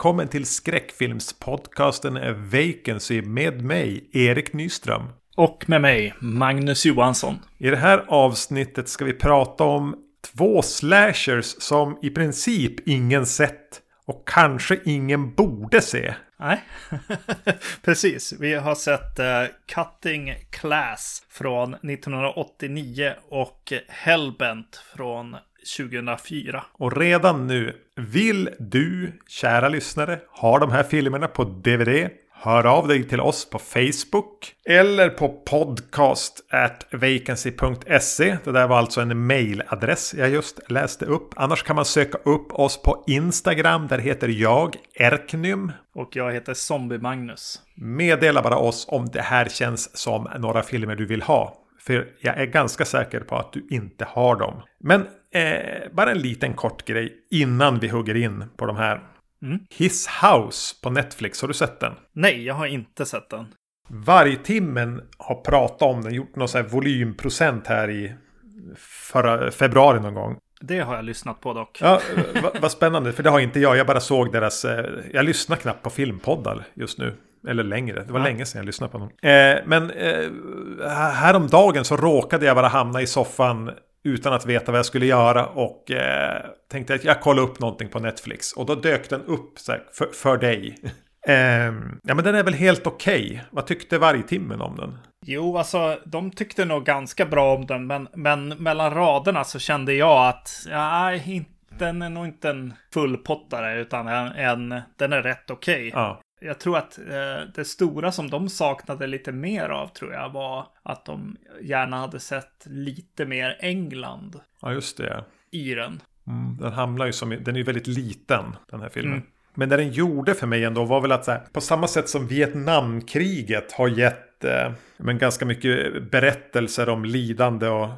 Välkommen till skräckfilmspodcasten Vacancy med mig, Erik Nyström. Och med mig, Magnus Johansson. I det här avsnittet ska vi prata om två slashers som i princip ingen sett och kanske ingen borde se. Nej, precis. Vi har sett uh, Cutting Class från 1989 och Hellbent från 2004. Och redan nu, vill du, kära lyssnare, ha de här filmerna på DVD? Hör av dig till oss på Facebook eller på podcast at vacancy.se. Det där var alltså en mailadress jag just läste upp. Annars kan man söka upp oss på Instagram. Där heter jag Erknym. Och jag heter Zombie Magnus. Meddela bara oss om det här känns som några filmer du vill ha. För jag är ganska säker på att du inte har dem. Men eh, bara en liten kort grej innan vi hugger in på de här. Mm. His House på Netflix, har du sett den? Nej, jag har inte sett den. Vargtimmen har pratat om den, gjort någon sån här volymprocent här i förra, februari någon gång. Det har jag lyssnat på dock. Ja, vad va spännande, för det har inte jag. Jag bara såg deras... Eh, jag lyssnar knappt på filmpoddar just nu. Eller längre, det var ja. länge sedan jag lyssnade på dem. Eh, men eh, häromdagen så råkade jag bara hamna i soffan utan att veta vad jag skulle göra och eh, tänkte att jag kollar upp någonting på Netflix. Och då dök den upp så här, för, för dig. eh, ja men den är väl helt okej. Okay. Vad tyckte vargtimmen om den? Jo, alltså de tyckte nog ganska bra om den, men, men mellan raderna så kände jag att ja, den är nog inte en fullpottare, utan en, en den är rätt okej. Okay. Ja jag tror att eh, det stora som de saknade lite mer av tror jag var att de gärna hade sett lite mer England. Ja, just det. I den. Mm, den hamnar ju som, den är ju väldigt liten den här filmen. Mm. Men det den gjorde för mig ändå var väl att så här, på samma sätt som Vietnamkriget har gett eh, men ganska mycket berättelser om lidande och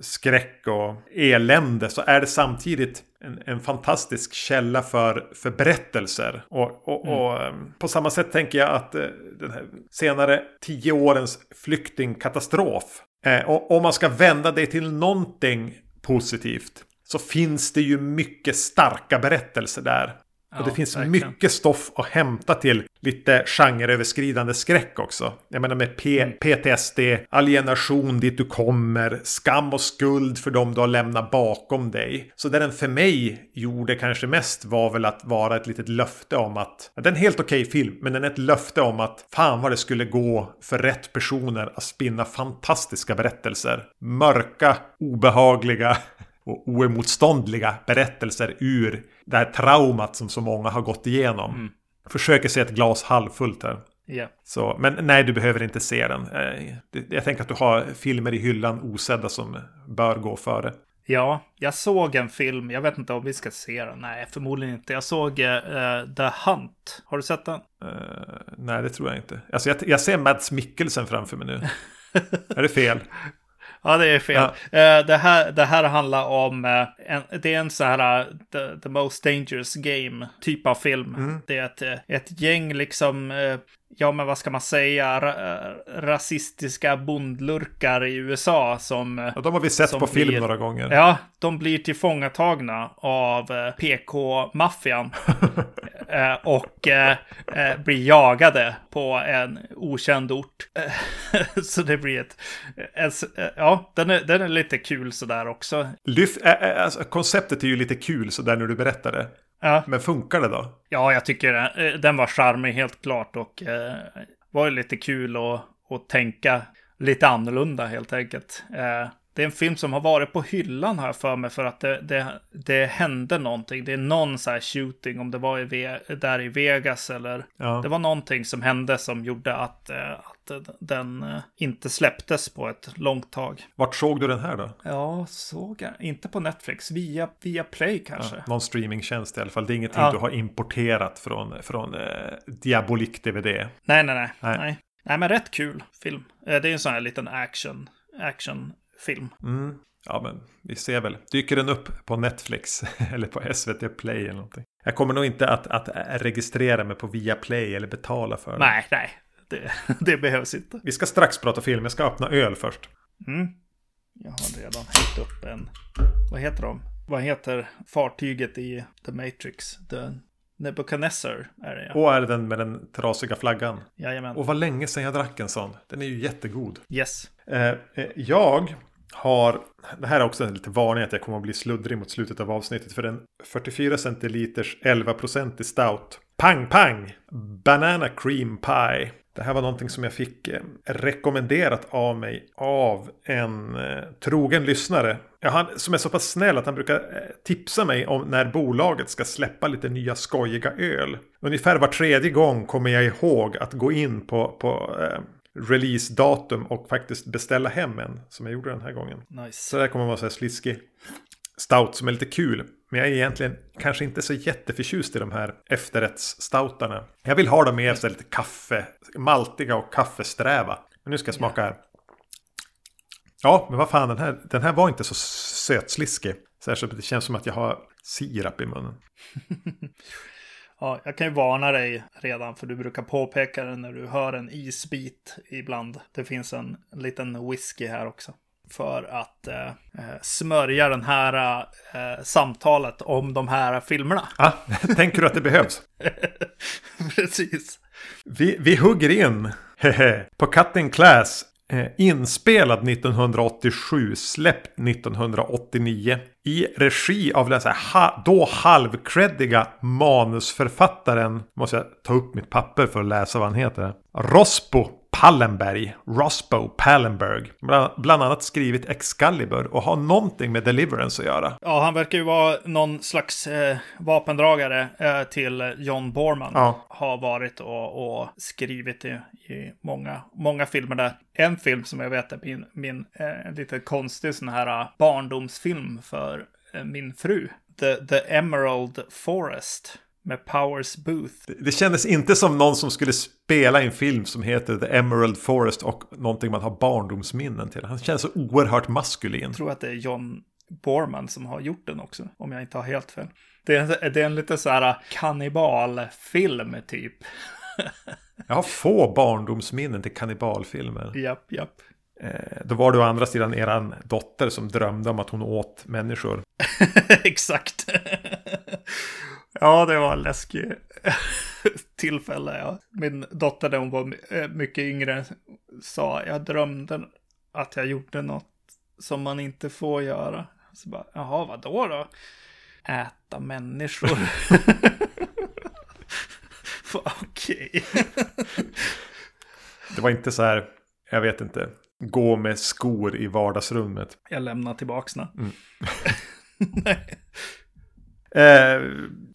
skräck och elände så är det samtidigt en, en fantastisk källa för, för berättelser. Och, och, mm. och ehm, på samma sätt tänker jag att eh, den här senare tio årens flyktingkatastrof eh, och om man ska vända det till någonting positivt så finns det ju mycket starka berättelser där. Och det finns verkligen. mycket stoff att hämta till lite genreöverskridande skräck också. Jag menar med P mm. PTSD, alienation dit du kommer, skam och skuld för dem du har lämnat bakom dig. Så det den för mig gjorde kanske mest var väl att vara ett litet löfte om att det är en helt okej okay film, men den är ett löfte om att fan vad det skulle gå för rätt personer att spinna fantastiska berättelser. Mörka, obehagliga och oemotståndliga berättelser ur det här traumat som så många har gått igenom. Mm. Försöker se ett glas halvfullt här. Yeah. Så, men nej, du behöver inte se den. Eh, jag tänker att du har filmer i hyllan osedda som bör gå före. Ja, jag såg en film. Jag vet inte om vi ska se den. Nej, förmodligen inte. Jag såg uh, The Hunt. Har du sett den? Uh, nej, det tror jag inte. Alltså, jag, jag ser Mads Mikkelsen framför mig nu. är det fel? Ja, det är fel. Ja. Uh, det, här, det här handlar om, uh, en, det är en så här uh, the, the, most dangerous game typ av film. Mm. Det är ett, ett gäng liksom ja men vad ska man säga, ra rasistiska bondlurkar i USA som... Ja, de har vi sett på film några gånger. Ja, de blir tillfångatagna av PK-maffian. eh, och eh, eh, blir jagade på en okänd ort. så det blir ett... ja, den är, den är lite kul sådär också. Lyft, alltså, konceptet är ju lite kul sådär när du berättar det. Ja. Men funkar det då? Ja, jag tycker eh, den var charmig helt klart och eh, var lite kul att, att tänka lite annorlunda helt enkelt. Eh, det är en film som har varit på hyllan här för mig för att det, det, det hände någonting. Det är någon så här shooting, om det var i, där i Vegas eller... Ja. Det var någonting som hände som gjorde att, eh, att den eh, inte släpptes på ett långt tag. Vart såg du den här då? Ja, såg jag. Inte på Netflix, via, via Play kanske. Ja, någon streamingtjänst i alla fall. Det är ingenting ja. du har importerat från, från eh, Diabolik DVD. Nej, nej, nej, nej. Nej, men rätt kul film. Eh, det är en sån här liten action, action film. Mm. Ja, men vi ser väl. Dyker den upp på Netflix eller på SVT Play eller någonting? Jag kommer nog inte att, att registrera mig på Viaplay eller betala för det. Nej, nej. Det, det, behövs inte. Vi ska strax prata film. Jag ska öppna öl först. Mm. Jag har redan hällt upp en... Vad heter de? Vad heter fartyget i The Matrix? The Nebuchadnezzar är det ja. Och är det den med den trasiga flaggan. Jajamän. Och vad länge sedan jag drack en sån. Den är ju jättegod. Yes. Eh, eh, jag har, det här är också en lite varning att jag kommer att bli sluddrig mot slutet av avsnittet. För en 44 centiliters 11% i stout. Pang pang! Banana cream pie. Det här var någonting som jag fick eh, rekommenderat av mig av en eh, trogen lyssnare. Ja, han, som är så pass snäll att han brukar eh, tipsa mig om när bolaget ska släppa lite nya skojiga öl. Ungefär var tredje gång kommer jag ihåg att gå in på, på eh, releasedatum och faktiskt beställa hem en. Som jag gjorde den här gången. Nice. Så där kommer man vara så här sliskig stout som är lite kul. Men jag är egentligen kanske inte så jätteförtjust i de här efterrättsstoutarna. Jag vill ha dem mer så lite kaffe, maltiga och kaffesträva. Men nu ska jag smaka här. Ja, men vad fan, den här, den här var inte så sötsliskig. Särskilt det känns som att jag har sirap i munnen. Ja, jag kan ju varna dig redan för du brukar påpeka det när du hör en isbit ibland. Det finns en liten whisky här också. För att eh, eh smörja den här eh, samtalet om de här filmerna. Ja, tänker du att det behövs? Precis. Vi, vi hugger in på Cutting Class Eh, inspelad 1987, släppt 1989. I regi av den så här, ha, då halvcreddiga manusförfattaren. Måste jag ta upp mitt papper för att läsa vad han heter. Rospo Pallenberg, Rospo Pallenberg. Bland, bland annat skrivit Excalibur och har någonting med Deliverance att göra. Ja, han verkar ju vara någon slags eh, vapendragare eh, till John Borman. Ja. Har varit och, och skrivit i, i, många, många filmer där. En film som jag vet är min, min eh, lite konstig sån här eh, barndomsfilm för eh, min fru. The, The Emerald Forest med Powers Booth. Det, det kändes inte som någon som skulle spela en film som heter The Emerald Forest och någonting man har barndomsminnen till. Han känns så oerhört maskulin. Jag tror att det är John Borman som har gjort den också, om jag inte har helt fel. Det är, det är en lite så här kannibalfilm typ. jag har få barndomsminnen till kannibalfilmer. Japp, japp. Eh, då var det å andra sidan eran dotter som drömde om att hon åt människor. Exakt. Ja, det var en läskig tillfälle. Ja. Min dotter när hon var eh, mycket yngre sa jag drömde att jag gjorde något som man inte får göra. Så bara, jaha, vad då då? Äta människor. Okej. det var inte så här, jag vet inte, gå med skor i vardagsrummet. Jag lämnar tillbaks mm. Nej. Eh,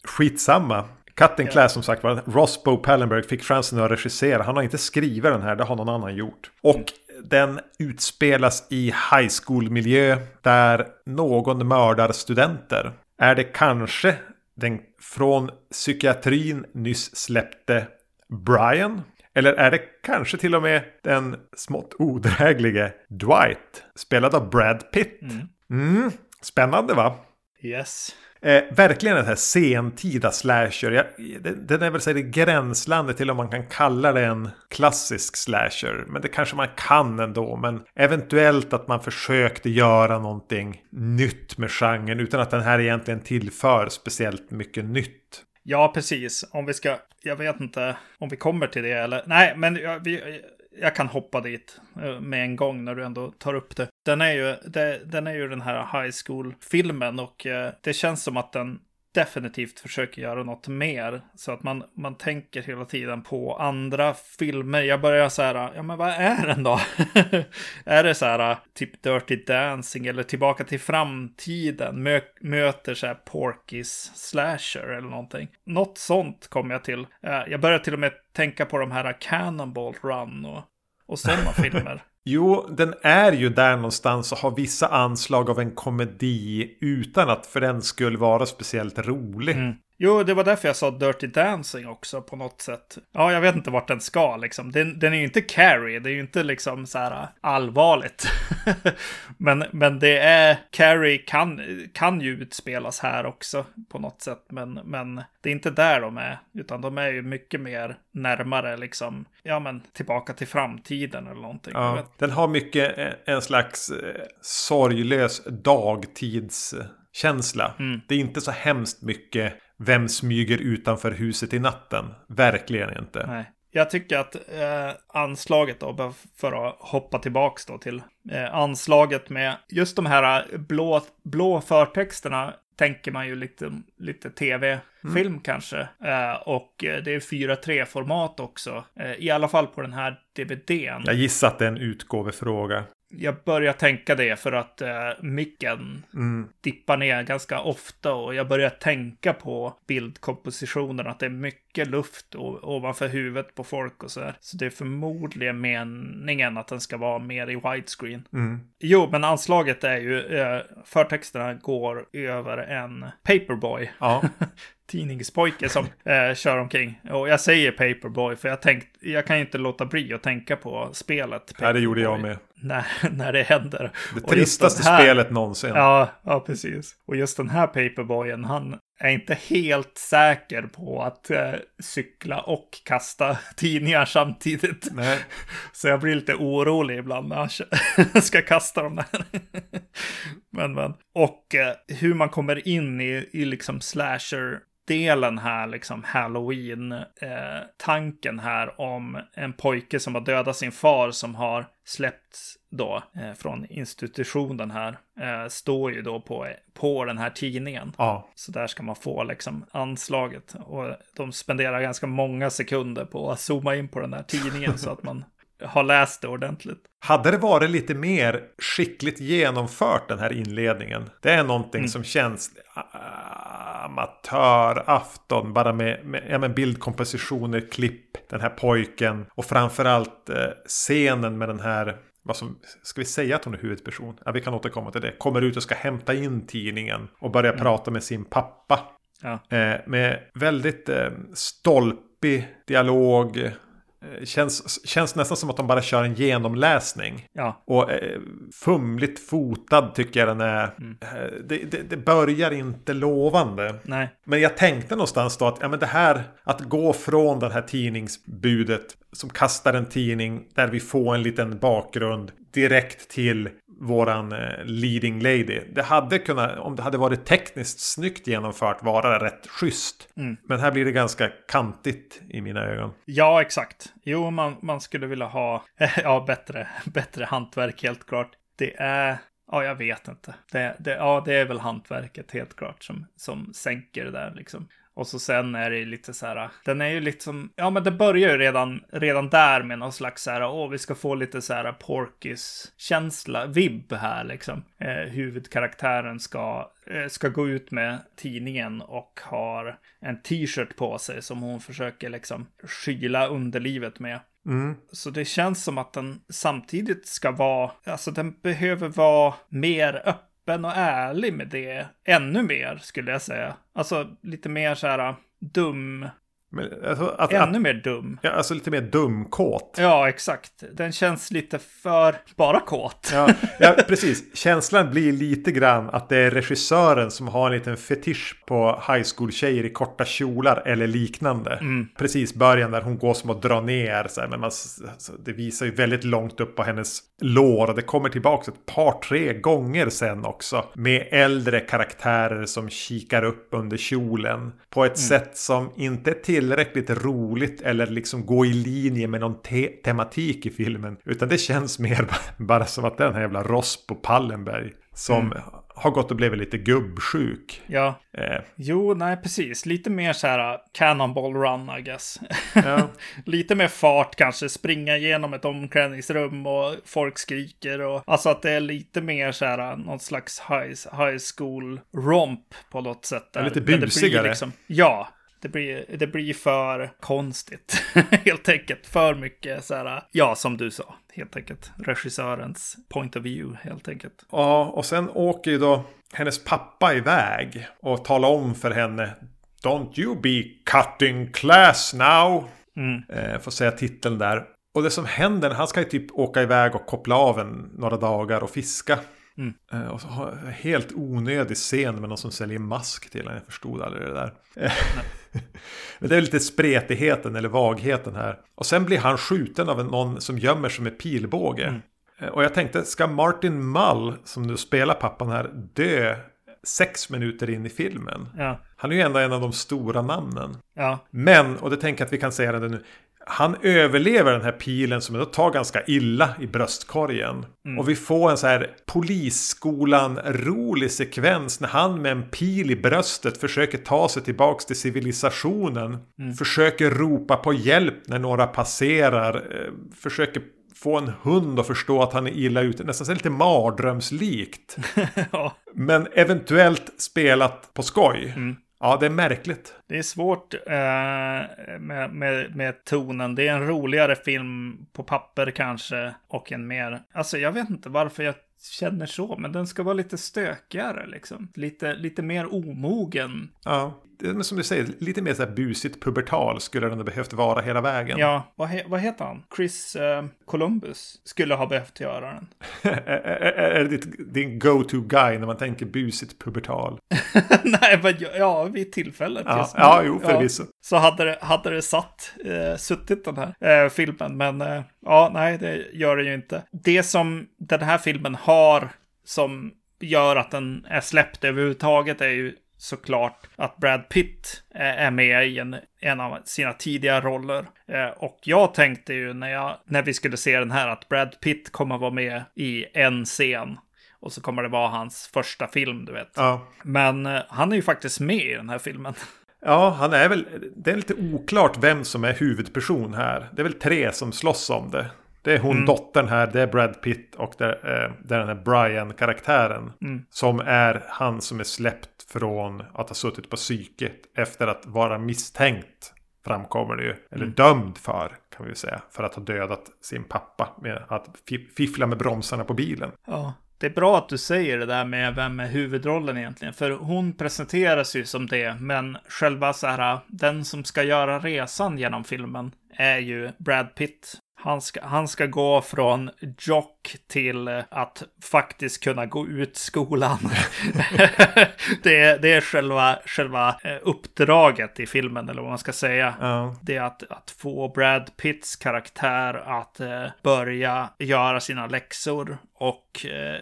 skitsamma. Cutting ja. Class som sagt var. Rosbo Pallenberg fick chansen att regissera. Han har inte skrivit den här, det har någon annan gjort. Och mm. den utspelas i high school-miljö där någon mördar studenter. Är det kanske den från psykiatrin nyss släppte Brian? Eller är det kanske till och med den smått odräglige Dwight? Spelad av Brad Pitt. Mm. Mm, spännande va? Yes. Eh, verkligen den här sentida slasher. Jag, den, den är väl så här i gränslandet till om man kan kalla det en klassisk slasher. Men det kanske man kan ändå. Men eventuellt att man försökte göra någonting nytt med genren utan att den här egentligen tillför speciellt mycket nytt. Ja, precis. Om vi ska, jag vet inte om vi kommer till det eller, nej, men vi, jag kan hoppa dit eh, med en gång när du ändå tar upp det. Den är ju, det, den, är ju den här high school-filmen och eh, det känns som att den definitivt försöker göra något mer. Så att man, man tänker hela tiden på andra filmer. Jag börjar så här, ja men vad är den då? är det så här typ Dirty Dancing eller Tillbaka till framtiden? Mö möter så här Porkis Slasher eller någonting. Något sånt kom jag till. Eh, jag börjar till och med tänka på de här Cannonball Run och, och sådana filmer. Jo, den är ju där någonstans och har vissa anslag av en komedi utan att för den skulle vara speciellt rolig. Mm. Jo, det var därför jag sa Dirty Dancing också på något sätt. Ja, jag vet inte vart den ska liksom. Den, den är ju inte Carrie, det är ju inte liksom så här allvarligt. men, men det är, Carrie kan, kan ju utspelas här också på något sätt. Men, men det är inte där de är, utan de är ju mycket mer närmare liksom, ja men tillbaka till framtiden eller någonting. Ja, den har mycket eh, en slags eh, sorglös dagtids känsla. Mm. Det är inte så hemskt mycket vem smyger utanför huset i natten. Verkligen inte. Nej. Jag tycker att eh, anslaget då, för att hoppa tillbaks då till eh, anslaget med just de här blå, blå förtexterna tänker man ju lite, lite tv-film Mm. kanske. Eh, och eh, det är 4.3-format också. Eh, I alla fall på den här DVDn. Jag gissar att det är en utgåvefråga. Jag börjar tänka det för att eh, micken Mm. dippar ner ganska ofta och jag börjar tänka på bildkompositionen, att det är mycket luft ovanför huvudet på folk och så här. Så det är förmodligen meningen att den ska vara mer i widescreen. Mm. Jo, men anslaget är ju, eh, förtexterna går över en paperboy. Ja. Tidningspojke som eh, kör omkring. Och jag säger Paperboy för jag tänkt, jag kan ju inte låta bli att tänka på spelet. Nej, det gjorde jag Paperboy, med. När, när det händer. Det tristaste här- spelet någonsin. Ja, ja, precis. Och just den här Paperboyen, han är inte helt säker på att eh, cykla och kasta tidningar samtidigt. Nej. Så jag blir lite orolig ibland när han ska kasta dem där. men, men. Och eh, hur man kommer in i, i liksom slasher delen här, liksom halloween-tanken här om en pojke som har dödat sin far som har släppts då eh, från institutionen här, eh, står ju då på, på den här tidningen. Ja. Så där ska man få liksom anslaget. Och de spenderar ganska många sekunder på att zooma in på den här tidningen så att man har läst det ordentligt. Hade det varit lite mer skickligt genomfört den här inledningen. Det är någonting Mm. som känns ah, amatörafton. Bara med, med ja, men bildkompositioner, klipp, den här pojken. Och framförallt eh, scenen med den här vad som, ska vi säga att hon är huvudperson? Ja, vi kan återkomma till det. Kommer ut och ska hämta in tidningen och börja prata med sin pappa. Ja. Eh, med väldigt eh, stolpig dialog. Eh, känns, känns nästan som att de bara kör en genomläsning. Ja, Och eh, fumligt fotad tycker jag den är. Mm. Eh, Det, det, det börjar inte lovande. nej. Men jag tänkte någonstans då att ja, men det här att gå från det här tidningsbudet som kastar en tidning där vi får en liten bakgrund direkt till våran eh, leading lady. Det hade kunnat, om det hade varit tekniskt snyggt genomfört, vara rätt schysst. Mm. Men här blir det ganska kantigt i mina ögon. Ja, exakt. Jo, man, man skulle vilja ha ja, bättre, bättre hantverk helt klart. Det är, ja, jag vet inte. Det, det, ja, det är väl hantverket helt klart som, som sänker det där liksom. Och så sen är det lite så här, den är ju lite som, ja men det börjar ju redan, redan där med någon slags så här, åh vi ska få lite så här Porkis-känsla, vibb här liksom. Eh, huvudkaraktären ska, eh, ska gå ut med tidningen och har en t-shirt på sig som hon försöker liksom skyla underlivet med. Mm. Så det känns som att den samtidigt ska vara, alltså den behöver vara mer öppen och ärlig med det. Ännu mer skulle jag säga. Alltså lite mer så här dum, men, alltså, att, ännu att, mer dum. ja, alltså lite mer dumkåt. Ja, exakt. Den känns lite för bara kåt. Ja, ja, precis. Känslan blir lite grann att det är regissören som har en liten fetisch på high school-tjejer i korta kjolar eller liknande. Mm. Precis början där hon går som att dra ner. Så här, men man, alltså, det visar ju väldigt långt upp på hennes lår. Och det kommer tillbaka ett par, tre gånger sen också. Med äldre karaktärer som kikar upp under kjolen. På ett sätt som inte är tillräckligt roligt eller liksom gå i linje med någon te tematik i filmen. Utan det känns mer bara som att den här jävla Rospo Pallenberg. Som har gått och blivit lite gubbsjuk. Ja, Eh, jo, nej, precis. Lite mer så här uh, cannonball run, I guess. ja. Lite mer fart kanske, springa igenom ett omklädningsrum och folk skriker och alltså att det är lite mer så här någon slags high, high school romp på något sätt. Där, lite busigare. Liksom, ja, det blir, det blir för konstigt. helt enkelt. För mycket så här, ja, som du sa, helt enkelt. Regissörens point of view, helt enkelt. Ja, och sen åker ju då hennes pappa iväg och talar om för henne Don't you be cutting class now. Mm. Eh, får säga titeln där. Och det som händer, han ska ju typ åka iväg och koppla av en några dagar och fiska. Mm. Eh, och så har en helt onödig scen med någon som säljer mask till honom. Jag förstod aldrig det där. Men det är lite spretigheten eller vagheten här. Och sen blir han skjuten av någon som gömmer sig med pilbåge. Mm. Eh, Och jag tänkte, ska Martin Mull, som nu spelar pappan här, dö sex minuter in i filmen. Ja. Han är ju ändå en av de stora namnen. Ja. Men, och det tänker jag att vi kan säga det nu. Han överlever den här pilen som tar ganska illa i bröstkorgen. Mm. Och vi får en så här polisskolan-rolig sekvens när han med en pil i bröstet försöker ta sig tillbaks till civilisationen. Mm. Försöker ropa på hjälp när några passerar. eh, Försöker få en hund att förstå att han är illa ute. Nästan så lite mardrömslikt. ja. Men eventuellt spelat på skoj. Mm. Ja, det är märkligt. Det är svårt eh, med, med, med tonen. Det är en roligare film på papper kanske. Och en mer... Alltså jag vet inte varför jag känner så. Men den ska vara lite stökigare liksom. Lite, lite mer omogen. Ja, är som du säger, lite mer så här busigt pubertal skulle den ha behövt vara hela vägen. Ja, vad, he, vad heter han? Chris eh, Columbus skulle ha behövt göra den. är, det din go-to guy när man tänker busigt pubertal? Nej, men ja, ja, vid tillfället Ja, just nu. ja jo, förvisso. så hade det, hade det satt, eh, suttit den här eh, filmen. Men eh, ja, nej, det gör det ju inte. Det som den här filmen har som gör att den är släppt överhuvudtaget är ju såklart att Brad Pitt eh, är med i en, en av sina tidiga roller. Eh, och jag tänkte ju när, jag, när vi skulle se den här att Brad Pitt kommer vara med i en scen. Och så kommer det vara hans första film, du vet. Ja. Men eh, han är ju faktiskt med i den här filmen. ja, han är väl... Det är lite oklart vem som är huvudperson här. Det är väl tre som slåss om det. Det är hon Mm. dottern här, det är Brad Pitt och det är, det är den här Brian-karaktären. Mm. Som är han som är släppt från att ha suttit på psyket efter att vara misstänkt. Framkommer det ju. Eller Mm. dömd för, kan vi ju säga. För att ha dödat sin pappa med att fi- fiffla med bromsarna på bilen. Ja, det är bra att du säger det där med vem är huvudrollen egentligen. För hon presenteras ju som det, men själva så här, den som ska göra resan genom filmen är ju Brad Pitt. Han ska, han ska gå från jock till att faktiskt kunna gå ut skolan. det, är, det är själva, själva eh, uppdraget i filmen, eller vad man ska säga. Ja. Det är att, att få Brad Pitts karaktär att eh, börja göra sina läxor och eh,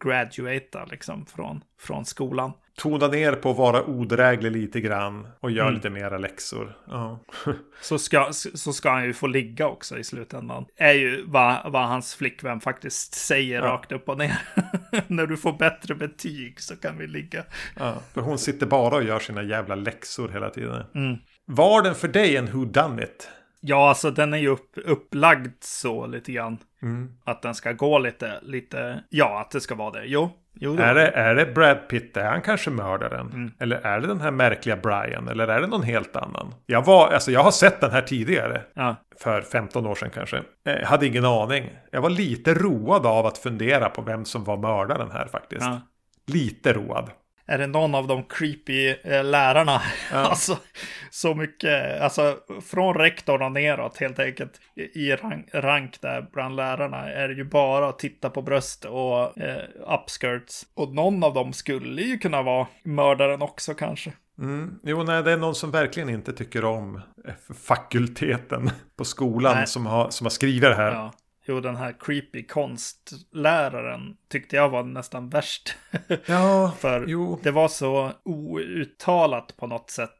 graduata liksom från, från skolan. Tona ner på att vara odräglig lite grann. Och gör Mm. lite mera läxor. Ja. Så ska, så ska han ju få ligga också i slutändan. Är ju vad, vad hans flickvän faktiskt säger Ja. rakt upp och ner. När du får bättre betyg så kan vi ligga. ja. För hon sitter bara och gör sina jävla läxor hela tiden. Mm. Var den för dig en who done it? Ja, alltså den är ju upp, upplagd så lite grann. Mm. Att den ska gå lite, lite, ja, att det ska vara det. Jo, jo. Är det, är det Brad Pitt? Är han kanske mördaren? Mm. Eller är det den här märkliga Brian? Eller är det någon helt annan? Jag, var, alltså jag har sett den här tidigare. Ja, För 15 år sedan kanske. Jag hade ingen aning. Jag var lite road av att fundera på vem som var mördaren här faktiskt. ja. Lite road. Är det någon av de creepy eh, lärarna? alltså, så mycket, alltså från rektorn och neråt helt enkelt. I rank, rank där bland lärarna är det ju bara att titta på bröst och eh, upskirts. Och någon av dem skulle ju kunna vara mördaren också kanske. Mm. Jo, nej, det är någon som verkligen inte tycker om eh, fakulteten på skolan Nej. som har, som har skrivit det här. Ja. Jo, den här creepy konstläraren tyckte jag var nästan värst. Ja, För jo. det var så outtalat på något sätt.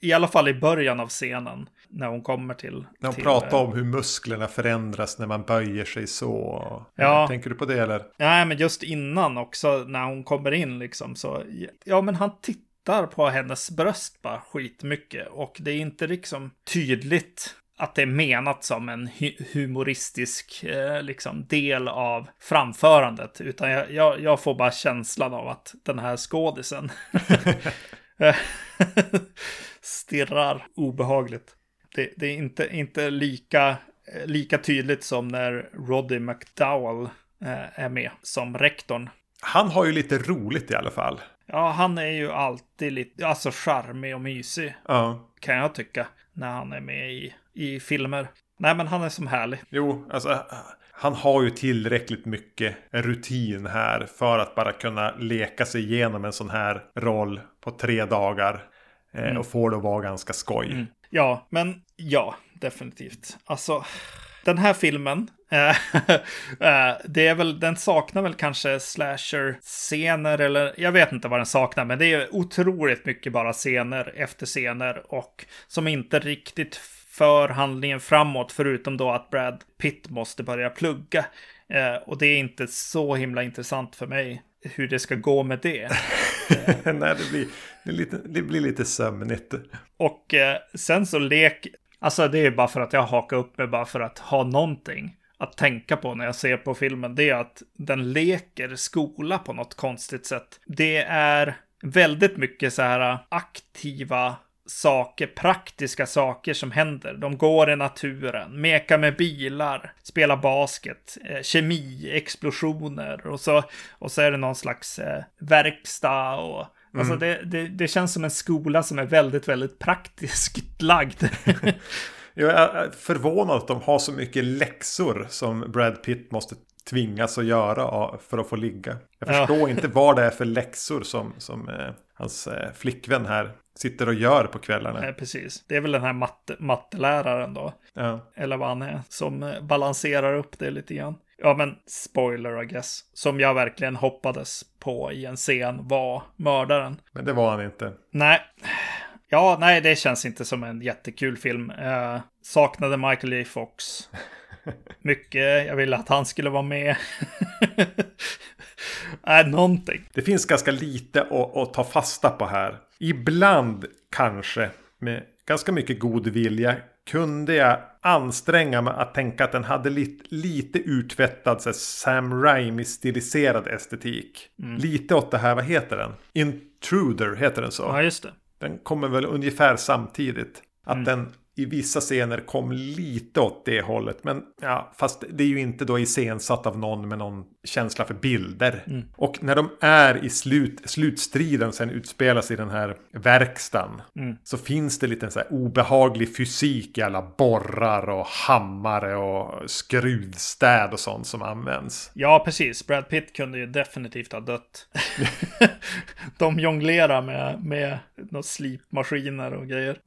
I alla fall i början av scenen. När hon kommer till... När hon till, pratar eh, om hur musklerna förändras när man böjer sig så. Ja. Tänker du på det eller? Nej, men just innan också när hon kommer in liksom så. Ja, men han tittar på hennes bröst bara skitmycket. Och det är inte liksom tydligt att det är menat som en hu- humoristisk eh, liksom del av framförandet. Utan jag, jag, jag får bara känslan av att den här skådisen stirrar obehagligt. Det, det är inte, inte lika, eh, lika tydligt som när Roddy McDowell eh, är med som rektorn. Han har ju lite roligt i alla fall. Ja, han är ju alltid lite, alltså charmig och mysig Ja. kan jag tycka när han är med i, i filmer. Nej, men han är som härlig. Jo, alltså han har ju tillräckligt mycket rutin här för att bara kunna leka sig igenom en sån här roll på tre dagar. eh, Och få det att vara ganska skoj. Mm. Ja, men ja, definitivt. Alltså, den här filmen, eh, eh, det är väl, den saknar väl kanske slasher-scener eller jag vet inte vad den saknar, men det är otroligt mycket bara scener efter scener och som inte riktigt för handlingen framåt, förutom då att Brad Pitt måste börja plugga. Eh, och det är inte så himla intressant för mig hur det ska gå med det. Nej, det blir, det, lite, det blir lite sömnigt. Och eh, sen så lek, alltså det är bara för att jag hakar upp mig bara för att ha någonting att tänka på när jag ser på filmen. Det är att den leker skola på något konstigt sätt. Det är väldigt mycket så här aktiva saker, praktiska saker som händer. De går i naturen, mekar med bilar, spelar basket, eh, kemi, explosioner och så, och så är det någon slags eh, verkstad och Alltså Mm. det, det, det känns som en skola som är väldigt, väldigt praktiskt lagd. Jag är förvånad att de har så mycket läxor som Brad Pitt måste tvingas att göra för att få ligga. Jag Ja. förstår inte vad det är för läxor som, som eh, hans eh, flickvän här sitter och gör på kvällarna. Nej, precis. Det är väl den här matte, matteläraren då. Ja. Eller vad han är. Som eh, balanserar upp det lite grann. Ja, men spoiler I guess. Som jag verkligen hoppades på i en scen var mördaren. Men det var han inte. Nej. Ja, nej, det känns inte som en jättekul film. Eh, saknade Michael J. Fox. Mycket. Jag ville att han skulle vara med. Nej, någonting. Det finns ganska lite att, att ta fasta på här. Ibland kanske med ganska mycket god vilja kunde jag anstränga mig att tänka att den hade lite, lite urtvättad så Sam Raimi-stiliserad estetik. Lite åt det här, vad heter den? Intruder heter den så. Ja, just det. Den kommer väl ungefär samtidigt. Att den i vissa scener kom lite åt det hållet. Men ja, fast det är ju inte då iscensatt av någon med någon känsla för bilder. Och när de är i slut, slutstriden sen utspelas i den här verkstaden. Så finns det lite så här obehaglig fysik i alla borrar och hammare och skruvstäd och sånt som används. Ja, precis. Brad Pitt kunde ju definitivt ha dött. De jonglerar med, med några slipmaskiner och grejer.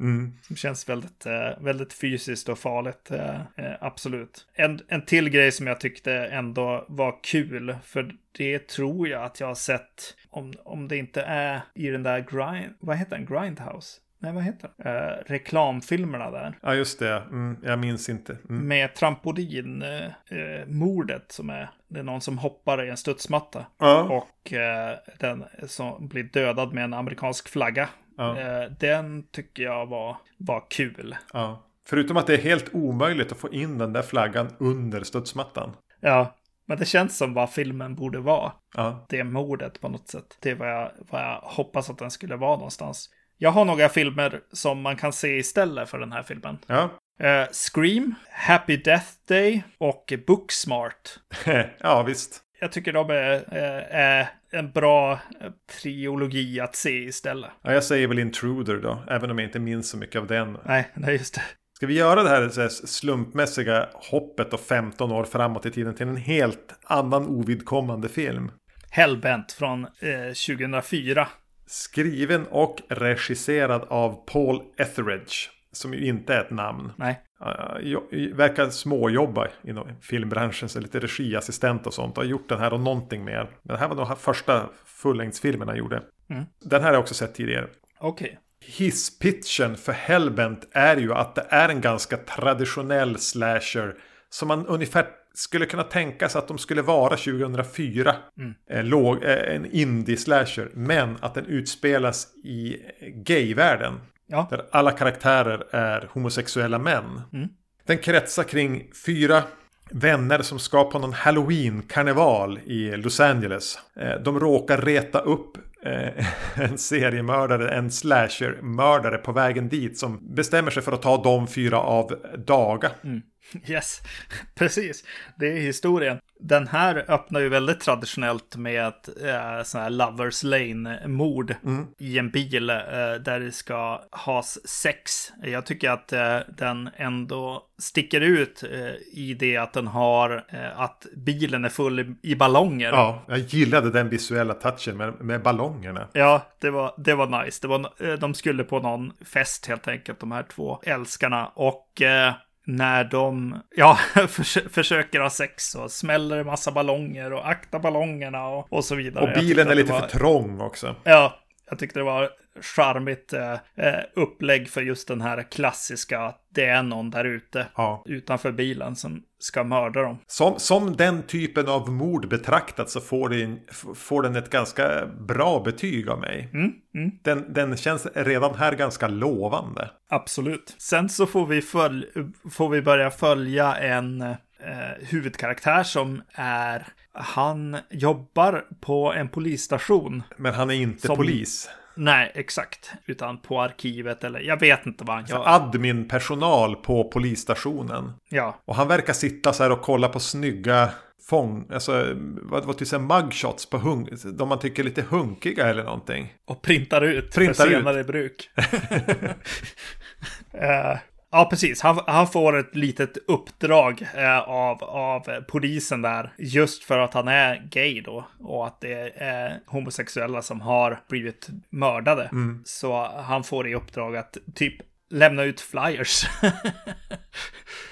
Som känns väldigt, eh, väldigt fysiskt och farligt. Eh, eh, absolut. En, en till grej som jag tyckte ändå var kul. För det tror jag att jag har sett. Om, om det inte är i den där grind... Vad heter den? Grindhouse? Nej, vad heter den? Eh, reklamfilmerna där. Ja, just det. Mm, jag minns inte. Mm. Med trampolinmordet eh, som är. Det är någon som hoppar i en studsmatta. Ja. Och eh, den som blir dödad med en amerikansk flagga. Ja. Eh, den tycker jag var, var kul. Ja. Förutom att det är helt omöjligt att få in den där flaggan under studsmattan. Ja, men det känns som vad filmen borde vara. Ja. Det mordet på något sätt. Det är vad jag, vad jag hoppas att den skulle vara någonstans. Jag har några filmer som man kan se istället för den här filmen. Ja. Eh, Scream, Happy Death Day och Booksmart. ja, visst. Jag tycker de är, eh, är en bra eh, trilogi att se istället. Ja, jag säger väl Intruder då. Även om jag inte minns så mycket av den. Nej, nej just det. Ska vi göra det här, slumpmässiga hoppet och 15 år framåt i tiden till en helt annan ovidkommande film? Hellbent från eh, 2004. Skriven och regisserad av Paul Etheridge. Som ju inte är ett namn. Nej, verkar småjobba inom filmbranschen, så lite regiassistent och sånt. Har gjort den här och någonting mer. Men det här var nog första fullängdsfilmen han gjorde. Mm. Den här har jag också sett tidigare. okej. Hisspitchen för Hellbent är ju att det är en ganska traditionell slasher. Som man ungefär skulle kunna tänka sig att de skulle vara 2004. Eh, låg, eh, en indie-slasher. Men att den utspelas i gayvärlden. Ja. Där alla karaktärer är homosexuella män. Den kretsar kring fyra vänner som ska på någon halloween-karneval i Los Angeles. Eh, De råkar reta upp eh, en seriemördare, en slasher-mördare på vägen dit som bestämmer sig för att ta de fyra av daga. Yes, precis. Det är historien. Den här öppnar ju väldigt traditionellt med ett eh, sån här Lovers Lane-mord i en bil eh, där det ska has sex. Jag tycker att eh, den ändå sticker ut eh, i det att den har att bilen är full i, ballonger. Ja, jag gillade den visuella touchen med, med ballongerna. Ja, det var, det var nice. Det var, de skulle på någon fest helt enkelt, de här två älskarna. Och när de ja, förs försöker ha sex och smäller en massa ballonger och akta ballongerna och, och så vidare. Och bilen är lite var... för trång också. Ja, jag tyckte det var charmigt eh, eh, upplägg för just den här klassiska att det är någon där ute ja. utanför bilen som ska mörda dem. Som, som den typen av mord betraktat så får den, får den ett ganska bra betyg av mig. Mm, mm. Den, den känns redan här ganska lovande. Absolut. Sen så får vi, följ, får vi börja följa en eh, huvudkaraktär som är han jobbar på en polisstation. Men han är inte som, polis. Nej, exakt. Utan på arkivet eller jag vet inte vad han gör. Admin-personal på polisstationen. Ja. Och han verkar sitta så här och kolla på snygga fång, alltså vad, vad till mugshots på hung, de man tycker är lite hunkiga eller någonting. Och printar ut printar för senare ut. bruk. uh, Ja, precis. Han, han får ett litet uppdrag eh, av, av polisen där. Just för att han är gay då. Och att det är homosexuella som har blivit mördade. Mm. Så han får i uppdrag att typ lämna ut flyers.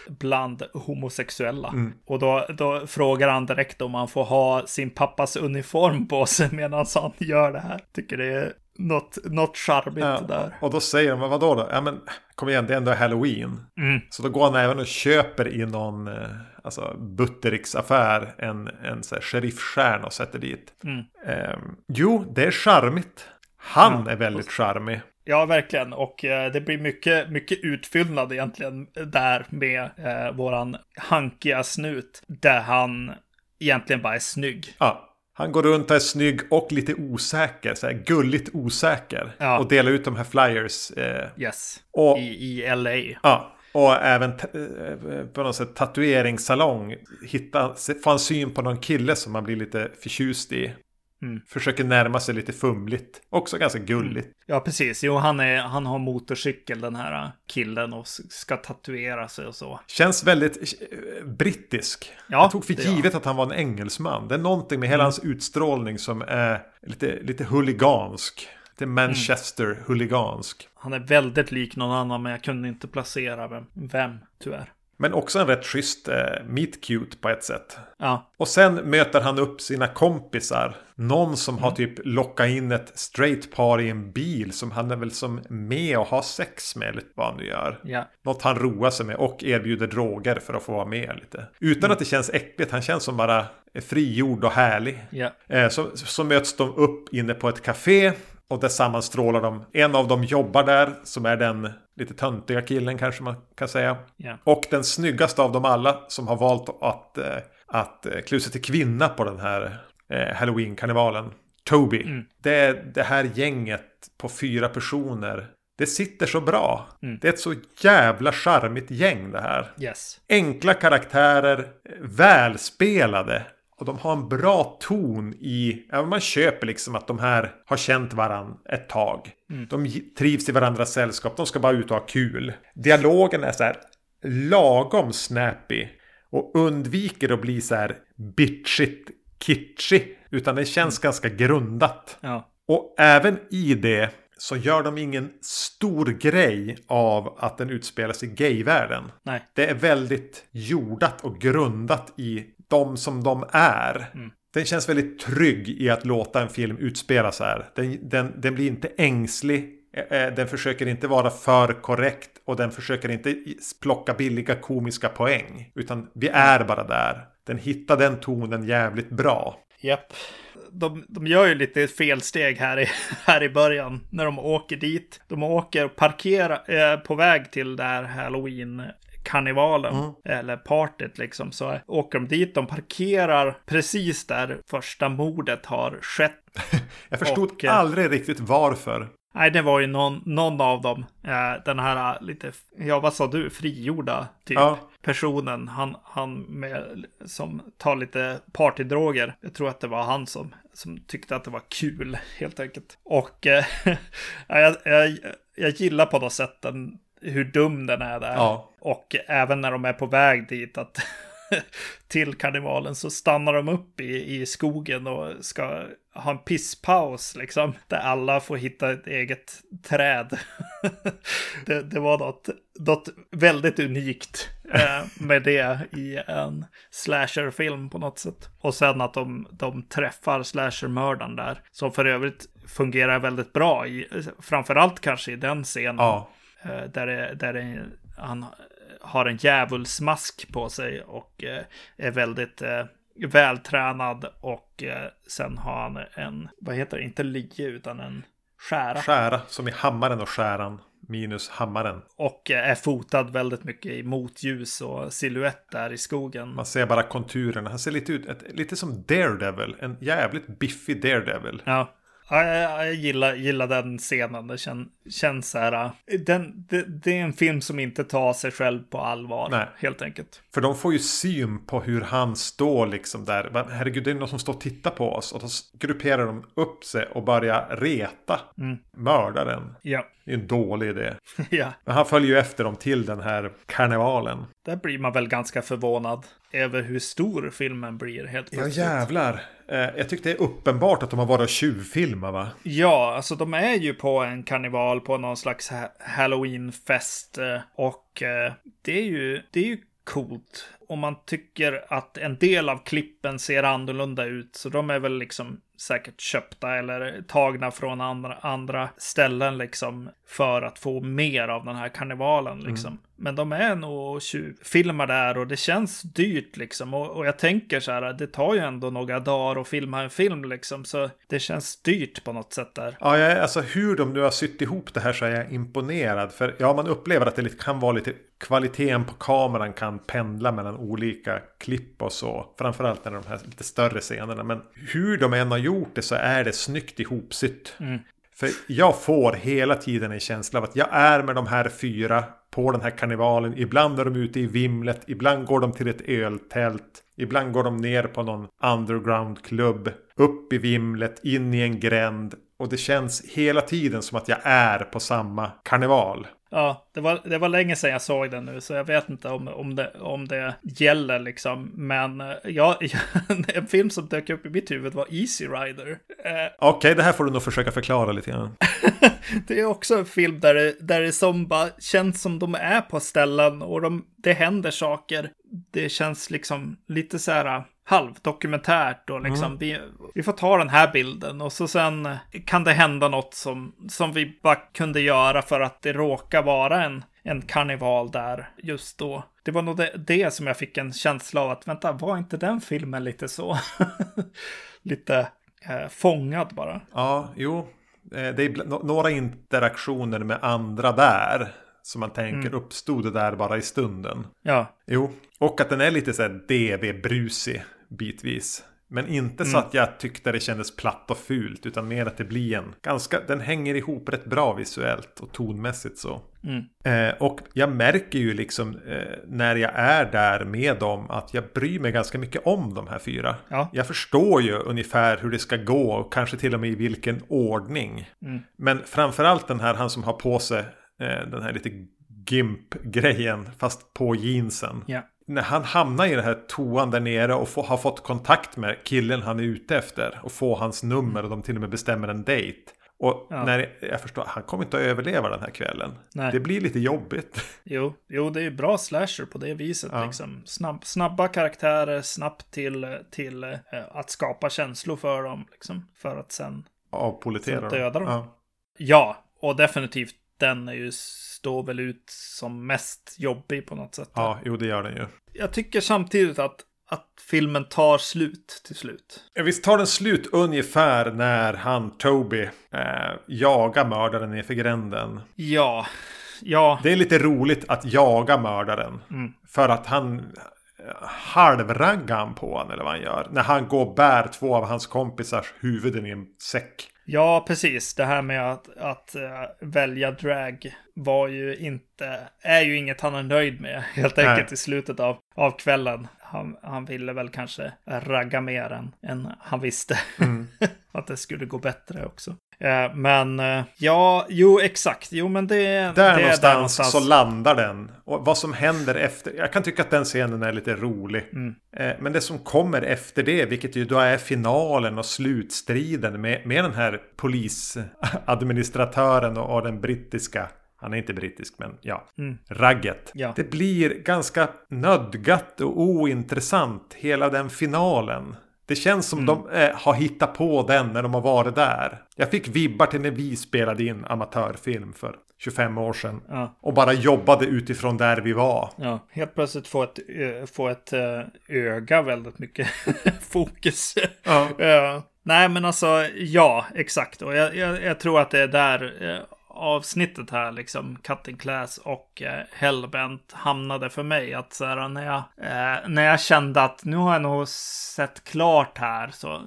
bland homosexuella. Mm. Och då, då frågar han direkt om han får ha sin pappas uniform på sig medan han gör det här. Tycker det är något, något charmigt ja, där. Och då säger de, vadå då? Ja men kom igen, det är ändå halloween. Mm. Så då går han även och köper i någon eh, alltså, Buttericks-affär en, en så här, sheriffstjärna och sätter dit. Mm. Eh, jo, det är charmigt. Han ja, är väldigt charmig. Ja, verkligen. Och eh, det blir mycket, mycket utfyllnad egentligen där med eh, våran hankiga snut. Där han egentligen bara är snygg. Ja. Han går runt och är snygg och lite osäker, så här gulligt osäker. Ja. Och delar ut de här flyers. Eh, yes, och, I, i LA. Ja, och även eh, på något sätt tatueringssalong. Hitta, få en syn på någon kille som man blir lite förtjust i. Mm. Försöker närma sig lite fumligt. Också ganska gulligt. Mm. Ja, precis. Jo, han, är, han har motorcykel den här killen och ska tatuera sig och så. Känns väldigt eh, brittisk. Ja, jag tog för givet att han var en engelsman. Det är någonting med hela mm. hans utstrålning som är lite, lite huligansk. Lite Manchester-huligansk. Han är väldigt lik någon annan, men jag kunde inte placera vem, vem tyvärr. Men också en rätt schysst eh, meet cute på ett sätt. Ja. Och sen möter han upp sina kompisar. Någon som mm. har typ lockat in ett straight par i en bil som han är väl som med och har sex med lite vad han nu gör. Ja. Något han roar sig med och erbjuder droger för att få vara med lite. Utan mm. att det känns äckligt. Han känns som bara frigjord och härlig. Ja. Eh, så, så möts de upp inne på ett café. Och där sammanstrålar de. En av dem jobbar där, som är den lite töntiga killen kanske man kan säga. Yeah. Och den snyggaste av dem alla som har valt att, eh, att eh, klä sig till kvinna på den här eh, Halloween-karnevalen. Toby. Mm. Det, det här gänget på fyra personer. Det sitter så bra. Mm. Det är ett så jävla charmigt gäng det här. Yes. Enkla karaktärer, välspelade. Och de har en bra ton i, ja, man köper liksom att de här har känt varandra ett tag. Mm. De trivs i varandras sällskap, de ska bara ut och ha kul. Dialogen är så här lagom snappy. Och undviker att bli så här bitchigt kitschig. Utan det känns mm. ganska grundat. Ja. Och även i det så gör de ingen stor grej av att den utspelar sig i gayvärlden. Nej. Det är väldigt jordat och grundat i de som de är. Mm. Den känns väldigt trygg i att låta en film utspela så här. Den, den, den blir inte ängslig. Eh, eh, den försöker inte vara för korrekt och den försöker inte plocka billiga komiska poäng. Utan vi är bara där. Den hittar den tonen jävligt bra. Japp. De, de gör ju lite felsteg här i, här i början när de åker dit. De åker och parkerar eh, på väg till det här halloween karnevalen mm. eller partyt liksom så åker de dit. De parkerar precis där första mordet har skett. Jag förstod och, eh, aldrig riktigt varför. Nej, det var ju någon, någon av dem. Eh, den här eh, lite, ja vad sa du, frigjorda typ. Ja. Personen, han, han med, som tar lite partydroger. Jag tror att det var han som, som tyckte att det var kul helt enkelt. Och eh, jag, jag, jag gillar på något sätt den hur dum den är där. Ja. Och även när de är på väg dit att till karnevalen så stannar de upp i, i skogen och ska ha en pisspaus liksom. Där alla får hitta ett eget träd. det, det var något, något väldigt unikt eh, med det i en slasherfilm på något sätt. Och sen att de, de träffar slashermördaren där. Som för övrigt fungerar väldigt bra, i, framförallt kanske i den scenen. Ja. Eh, där där han har en djävulsmask på sig och eh, är väldigt eh, vältränad. Och sen har han en, vad heter det, inte lie utan en skära. Skära, som i hammaren och skäran. Minus hammaren. Och är fotad väldigt mycket i motljus och siluett där i skogen. Man ser bara konturerna. Han ser lite ut, ett, lite som Daredevil. En jävligt biffig Daredevil. Ja. Ja, jag, jag gillar, gillar den scenen. Det kän, känns så här. Den, det, det, är en film som inte tar sig själv på allvar. Nej. Helt enkelt. För de får ju syn på hur han står liksom där. Herregud, det är någon som står och tittar på oss. Och då grupperar de upp sig och börjar reta mm. mördaren. Ja. Det är en dålig idé. ja. Men han följer ju efter dem till den här karnevalen. Där blir man väl ganska förvånad över hur stor filmen blir helt plötsligt. Ja jävlar. Eh, jag tyckte det är uppenbart att de har varit och tjuvfilmat va? Ja, alltså de är ju på en karneval på någon slags halloweenfest. Eh, och eh, det är ju, det är ju coolt. Och man tycker att en del av klippen ser annorlunda ut. Så de är väl liksom säkert köpta eller tagna från andra, andra ställen liksom. För att få mer av den här karnevalen liksom. Mm. Men de är nog filmar där och det känns dyrt liksom. Och, och, jag tänker så här, det tar ju ändå några dagar att filma en film liksom. Så det känns dyrt på något sätt där. Ja, jag, alltså hur de nu har sytt ihop det här så är jag imponerad. För ja, man upplever att det kan vara lite kvaliteten på kameran kan pendla mellan olika klipp och så. Framförallt när de här lite större scenerna. Men hur de än har gjort det så är det snyggt ihopsytt. Mm. För jag får hela tiden en känsla av att jag är med de här fyra på den här karnevalen. Ibland är de ute i vimlet, ibland går de till ett öltält. Ibland går de ner på någon undergroundklubb. Upp i vimlet, in i en gränd. Och det känns hela tiden som att jag är på samma karneval. Ja, det var, det var länge sedan jag såg den nu, så jag vet inte om, om, det, om det gäller liksom. Men eh, ja, en film som dök upp i mitt huvud var Easy Rider. Eh, Okej, okay, det här får du nog försöka förklara lite grann. det är också en film där det, där det som bara känns som de är på ställen och de, det händer saker. Det känns liksom lite så här halvdokumentärt och liksom mm. vi, vi får ta den här bilden och så sen kan det hända något som, som vi bara kunde göra för att det råkar vara en, en karneval där just då. Det var nog det, det som jag fick en känsla av att vänta, var inte den filmen lite så? lite eh, fångad bara. Ja, jo. Eh, det är några interaktioner med andra där. Som man tänker mm. uppstod det där bara i stunden. Ja. Jo, och att den är lite så här DV-brusig bitvis. Men inte mm. så att jag tyckte det kändes platt och fult. Utan mer att det blir en ganska... Den hänger ihop rätt bra visuellt och tonmässigt så. Mm. Eh, och jag märker ju liksom eh, när jag är där med dem att jag bryr mig ganska mycket om de här fyra. Ja. Jag förstår ju ungefär hur det ska gå och kanske till och med i vilken ordning. Mm. Men framförallt den här han som har på sig eh, den här lite GIMP-grejen fast på jeansen. Ja när han hamnar i den här toan där nere och få, har fått kontakt med killen han är ute efter och får hans nummer och de till och med bestämmer en dejt. Och ja. när jag förstår, han kommer inte att överleva den här kvällen. Nej. Det blir lite jobbigt. Jo, jo det är bra slasher på det viset. Ja. Liksom. Snabb, snabba karaktärer, snabbt till, till äh, att skapa känslor för dem. Liksom, för att sen avpolitera döda dem. Ja. ja, och definitivt den är ju står väl ut som mest jobbig på något sätt. Ja, jo det gör den ju. Jag tycker samtidigt att, att filmen tar slut till slut. Ja, visst tar den slut ungefär när han, Toby, eh, jagar mördaren nerför gränden. Ja, ja. Det är lite roligt att jaga mördaren. Mm. För att han halvraggar på honom eller vad han gör. När han går och bär två av hans kompisars huvuden i en säck. Ja, precis. Det här med att, att uh, välja drag var ju inte, är ju inget han är nöjd med helt enkelt Nej. i slutet av, av kvällen. Han, han ville väl kanske ragga mer än, än han visste. Mm. att det skulle gå bättre också. Uh, men uh, ja, jo exakt. Jo men det, där, det någonstans där någonstans så landar den. Och vad som händer efter. Jag kan tycka att den scenen är lite rolig. Mm. Uh, men det som kommer efter det, vilket ju då är finalen och slutstriden med, med den här polisadministratören och, och den brittiska Han är inte brittisk men ja. Mm. Ragget. Ja. Det blir ganska nödgat och ointressant hela den finalen. Det känns som de eh, har hittat på den när de har varit där. Jag fick vibbar till när vi spelade in amatörfilm för 25 år sedan. Ja. Och bara jobbade utifrån där vi var. Ja, helt plötsligt få ett, ö- få ett eh, öga väldigt mycket fokus. Ja. Eh, nej, men alltså ja, exakt. Och jag, jag, jag tror att det är där eh, avsnittet här, liksom Cutting Class och eh, Hellbent hamnade för mig. Att så här, när, jag, eh, när jag kände att nu har jag nog sett klart här så eh,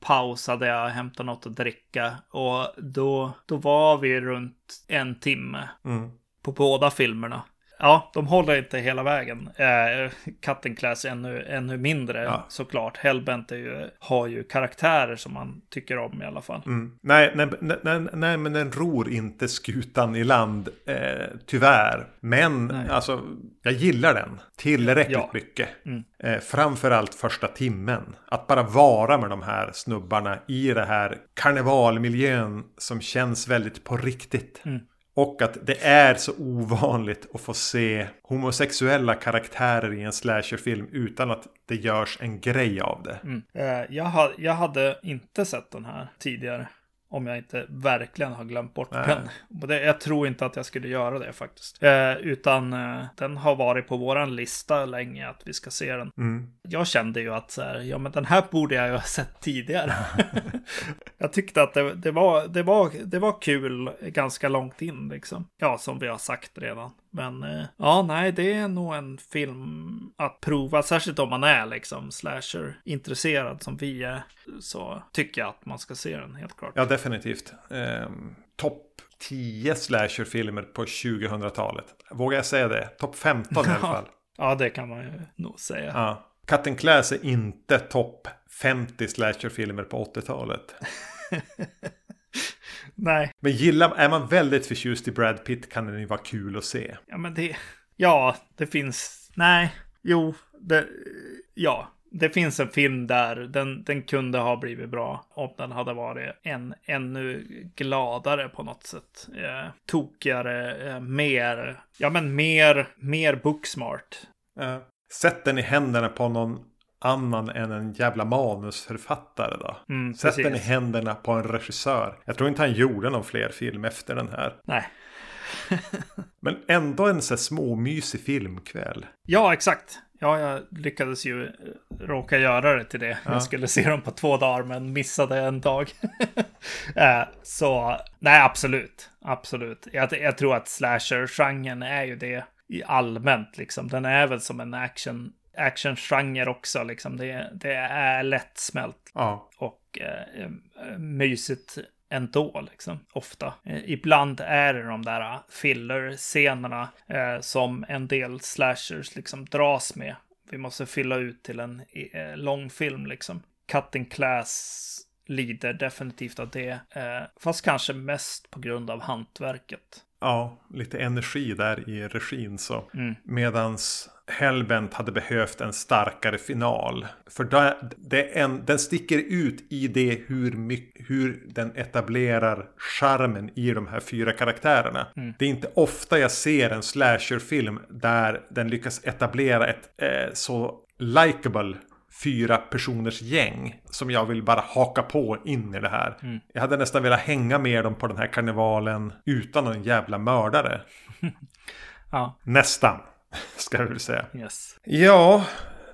pausade jag, hämtade något att dricka och då, då var vi runt en timme Mm. på båda filmerna. Ja, de håller inte hela vägen. Eh, Cutting Class ännu, ännu mindre Ja. såklart. Hellbent är ju, har ju karaktärer som man tycker om i alla fall. Mm. Nej, nej, nej, nej, men den ror inte skutan i land, eh, tyvärr. Men Nej. alltså, jag gillar den tillräckligt Ja. mycket. Mm. Eh, framförallt första timmen. Att bara vara med de här snubbarna i det här karnevalmiljön som känns väldigt på riktigt. Mm. Och att det är så ovanligt att få se homosexuella karaktärer i en slasherfilm utan att det görs en grej av det. Mm. Eh, jag, ha, jag hade inte sett den här tidigare. Om jag inte verkligen har glömt bort Nej. den. Det, jag tror inte att jag skulle göra det faktiskt. Eh, utan eh, den har varit på våran lista länge att vi ska se den. Mm. Jag kände ju att så här, ja men den här borde jag ju ha sett tidigare. jag tyckte att det, det, var, det, var, det var kul ganska långt in liksom. Ja, som vi har sagt redan. Men eh, ja, nej, det är nog en film att prova, särskilt om man är liksom slasher-intresserad som vi är. Så tycker jag att man ska se den helt klart. Ja, definitivt. Ehm, Topp 10 slasherfilmer på 2000-talet. Vågar jag säga det? Topp 15 i alla fall. Ja, det kan man ju nog säga. Ja. Cut and Class är inte topp 50 slasherfilmer på 80-talet. Nej, Men gillar, är man väldigt förtjust i Brad Pitt kan den ju vara kul att se. Ja, men det... Ja, det finns... Nej, jo, det... Ja, det finns en film där. Den, den kunde ha blivit bra om den hade varit en, ännu gladare på något sätt. Eh, tokigare, eh, mer... Ja, men mer, mer booksmart. Ja. Sätt den i händerna på någon annan än en jävla manusförfattare då. Mm, Sätt den i händerna på en regissör. Jag tror inte han gjorde någon fler film efter den här. Nej. Men ändå en så här småmysig filmkväll. Ja, exakt. Ja, jag lyckades ju eh, råka göra det till det. Ja. Jag skulle se dem på två dagar, men missade en dag. Eh, Så, nej, absolut. Absolut. Jag, jag tror att slasher-genren är ju det i allmänt, liksom. Den är väl som en action, action-genre också, liksom. Det, det är lättsmält Ja. och eh, eh, mysigt ändå, liksom, ofta. Eh, ibland är det de där eh, filler-scenerna eh, som en del slashers liksom dras med. Vi måste fylla ut till en eh, lång film, liksom. Cutting Class lider definitivt av det, eh, fast kanske mest på grund av hantverket. Ja, lite energi där i regin så. Mm. Medans Hellbent hade behövt en starkare final. För det, det en, den sticker ut i det hur, mycket, hur den etablerar charmen i de här fyra karaktärerna. Det är inte ofta jag ser en slasherfilm där den lyckas etablera ett eh, så likable fyra personers gäng som jag vill bara haka på in i det här. Jag hade nästan velat hänga med dem på den här karnevalen utan någon jävla mördare. Ja, Nästan, ska jag väl säga. yes. Ja,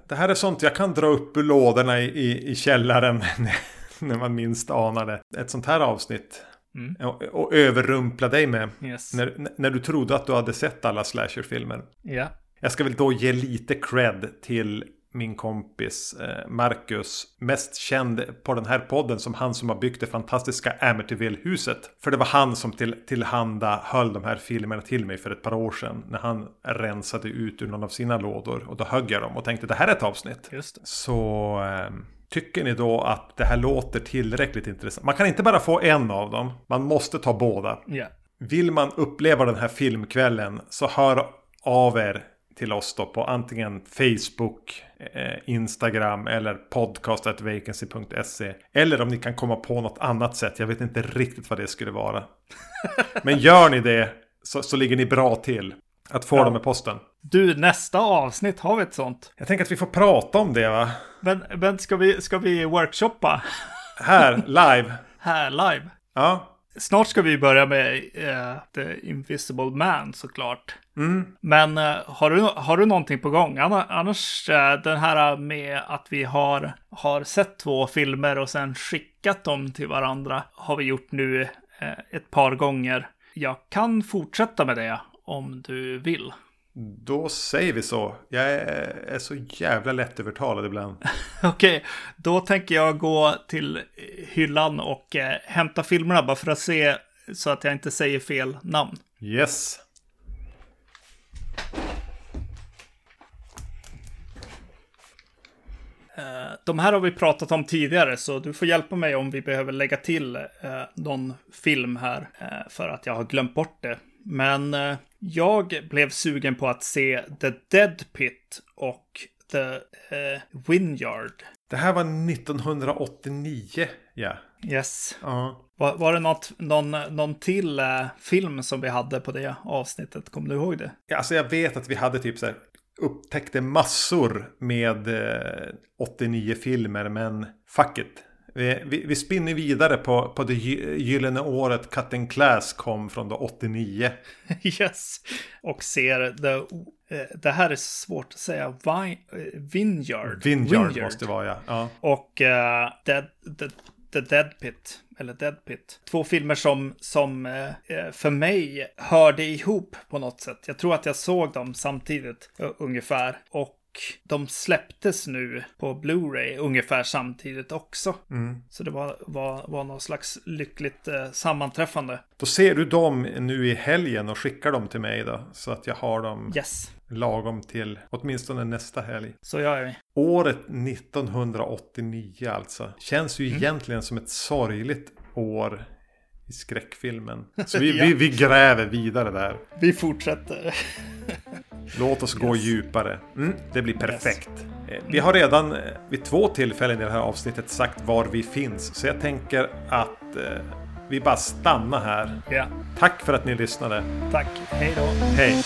det här är sånt jag kan dra upp ur lådorna i, i, i källaren när man minst anar det. Ett sånt här avsnitt. Mm. Och, och överrumpla dig med. Yes. När, när du trodde att du hade sett alla slasherfilmer. Ja. Jag ska väl då ge lite cred till min kompis eh, Marcus. Mest känd på den här podden som han som har byggt det fantastiska Amityville-huset. För det var han som till, tillhanda höll de här filmerna till mig för ett par år sedan. När han rensade ut ur någon av sina lådor. Och då högg jag dem och tänkte det här är ett avsnitt. Just det. Så eh, tycker ni då att det här låter tillräckligt intressant? Man kan inte bara få en av dem. Man måste ta båda. Ja. Vill man uppleva den här filmkvällen så hör av er till oss då på antingen Facebook, eh, Instagram eller podcast.vacancy.se. Eller om ni kan komma på något annat sätt. Jag vet inte riktigt vad det skulle vara. Men gör ni det så, så ligger ni bra till. Att få Ja. dem med posten. Du, nästa avsnitt har vi ett sånt. Jag tänker att vi får prata om det va? Men, men ska, vi, ska vi workshoppa Här, live. här live? Ja. Snart ska vi börja med eh, The Invisible Man såklart. Mm. Men eh, har, du, har du någonting på gång? Anna- Annars eh, den här med att vi har, har sett två filmer och sen skickat dem till varandra har vi gjort nu eh, ett par gånger. Jag kan fortsätta med det om du vill. Då säger vi så. Jag är, så jävla lättövertalad ibland. Okej, då tänker jag gå till eh, hyllan och eh, hämta filmerna bara för att se så att jag inte säger fel namn. Yes. Eh, de här har vi pratat om tidigare, så du får hjälpa mig om vi behöver lägga till eh, någon film här, eh, för att jag har glömt bort det. Men jag blev sugen på att se The Dead Pit och The eh, Winyard. Det här var 1989. Ja. Yes. Ja. Var, var det något, någon, någon till eh, film som vi hade på det avsnittet? Kommer du ihåg det? Ja, Alltså jag vet att vi hade typ så här upptäckte massor med eh, 89 filmer, men fuck it. Vi, vi, vi spinner vidare på, på det gy- gyllene året Cut and Class kom från då 89. yes. Och ser the, eh, det här är svårt att säga, eh, Vineyard. Vineyard, måste det vara ja. ja. Och eh, Dead, the, the Dead Pit, eller Dead Pit. Två filmer som, som för mig hörde ihop på något sätt. Jag tror att jag såg dem samtidigt, uh, ungefär. Och de släpptes nu på Blu-ray ungefär samtidigt också. Så det var, var, var någon slags lyckligt eh, sammanträffande. Då ser du dem nu i helgen och skickar dem till mig då. Så att jag har dem Yes, lagom till åtminstone nästa helg. så gör vi. Året 1989 alltså. Känns ju egentligen som ett sorgligt år i skräckfilmen. Så vi, Ja. vi, vi gräver vidare där. Vi fortsätter. Låt oss gå djupare. Mm, det blir perfekt. Eh, Vi har redan eh, vid två tillfällen i det här avsnittet sagt var vi finns. Så jag tänker att eh, vi bara stannar här. ja, Tack för att ni lyssnade. tack. Hej då. Hej!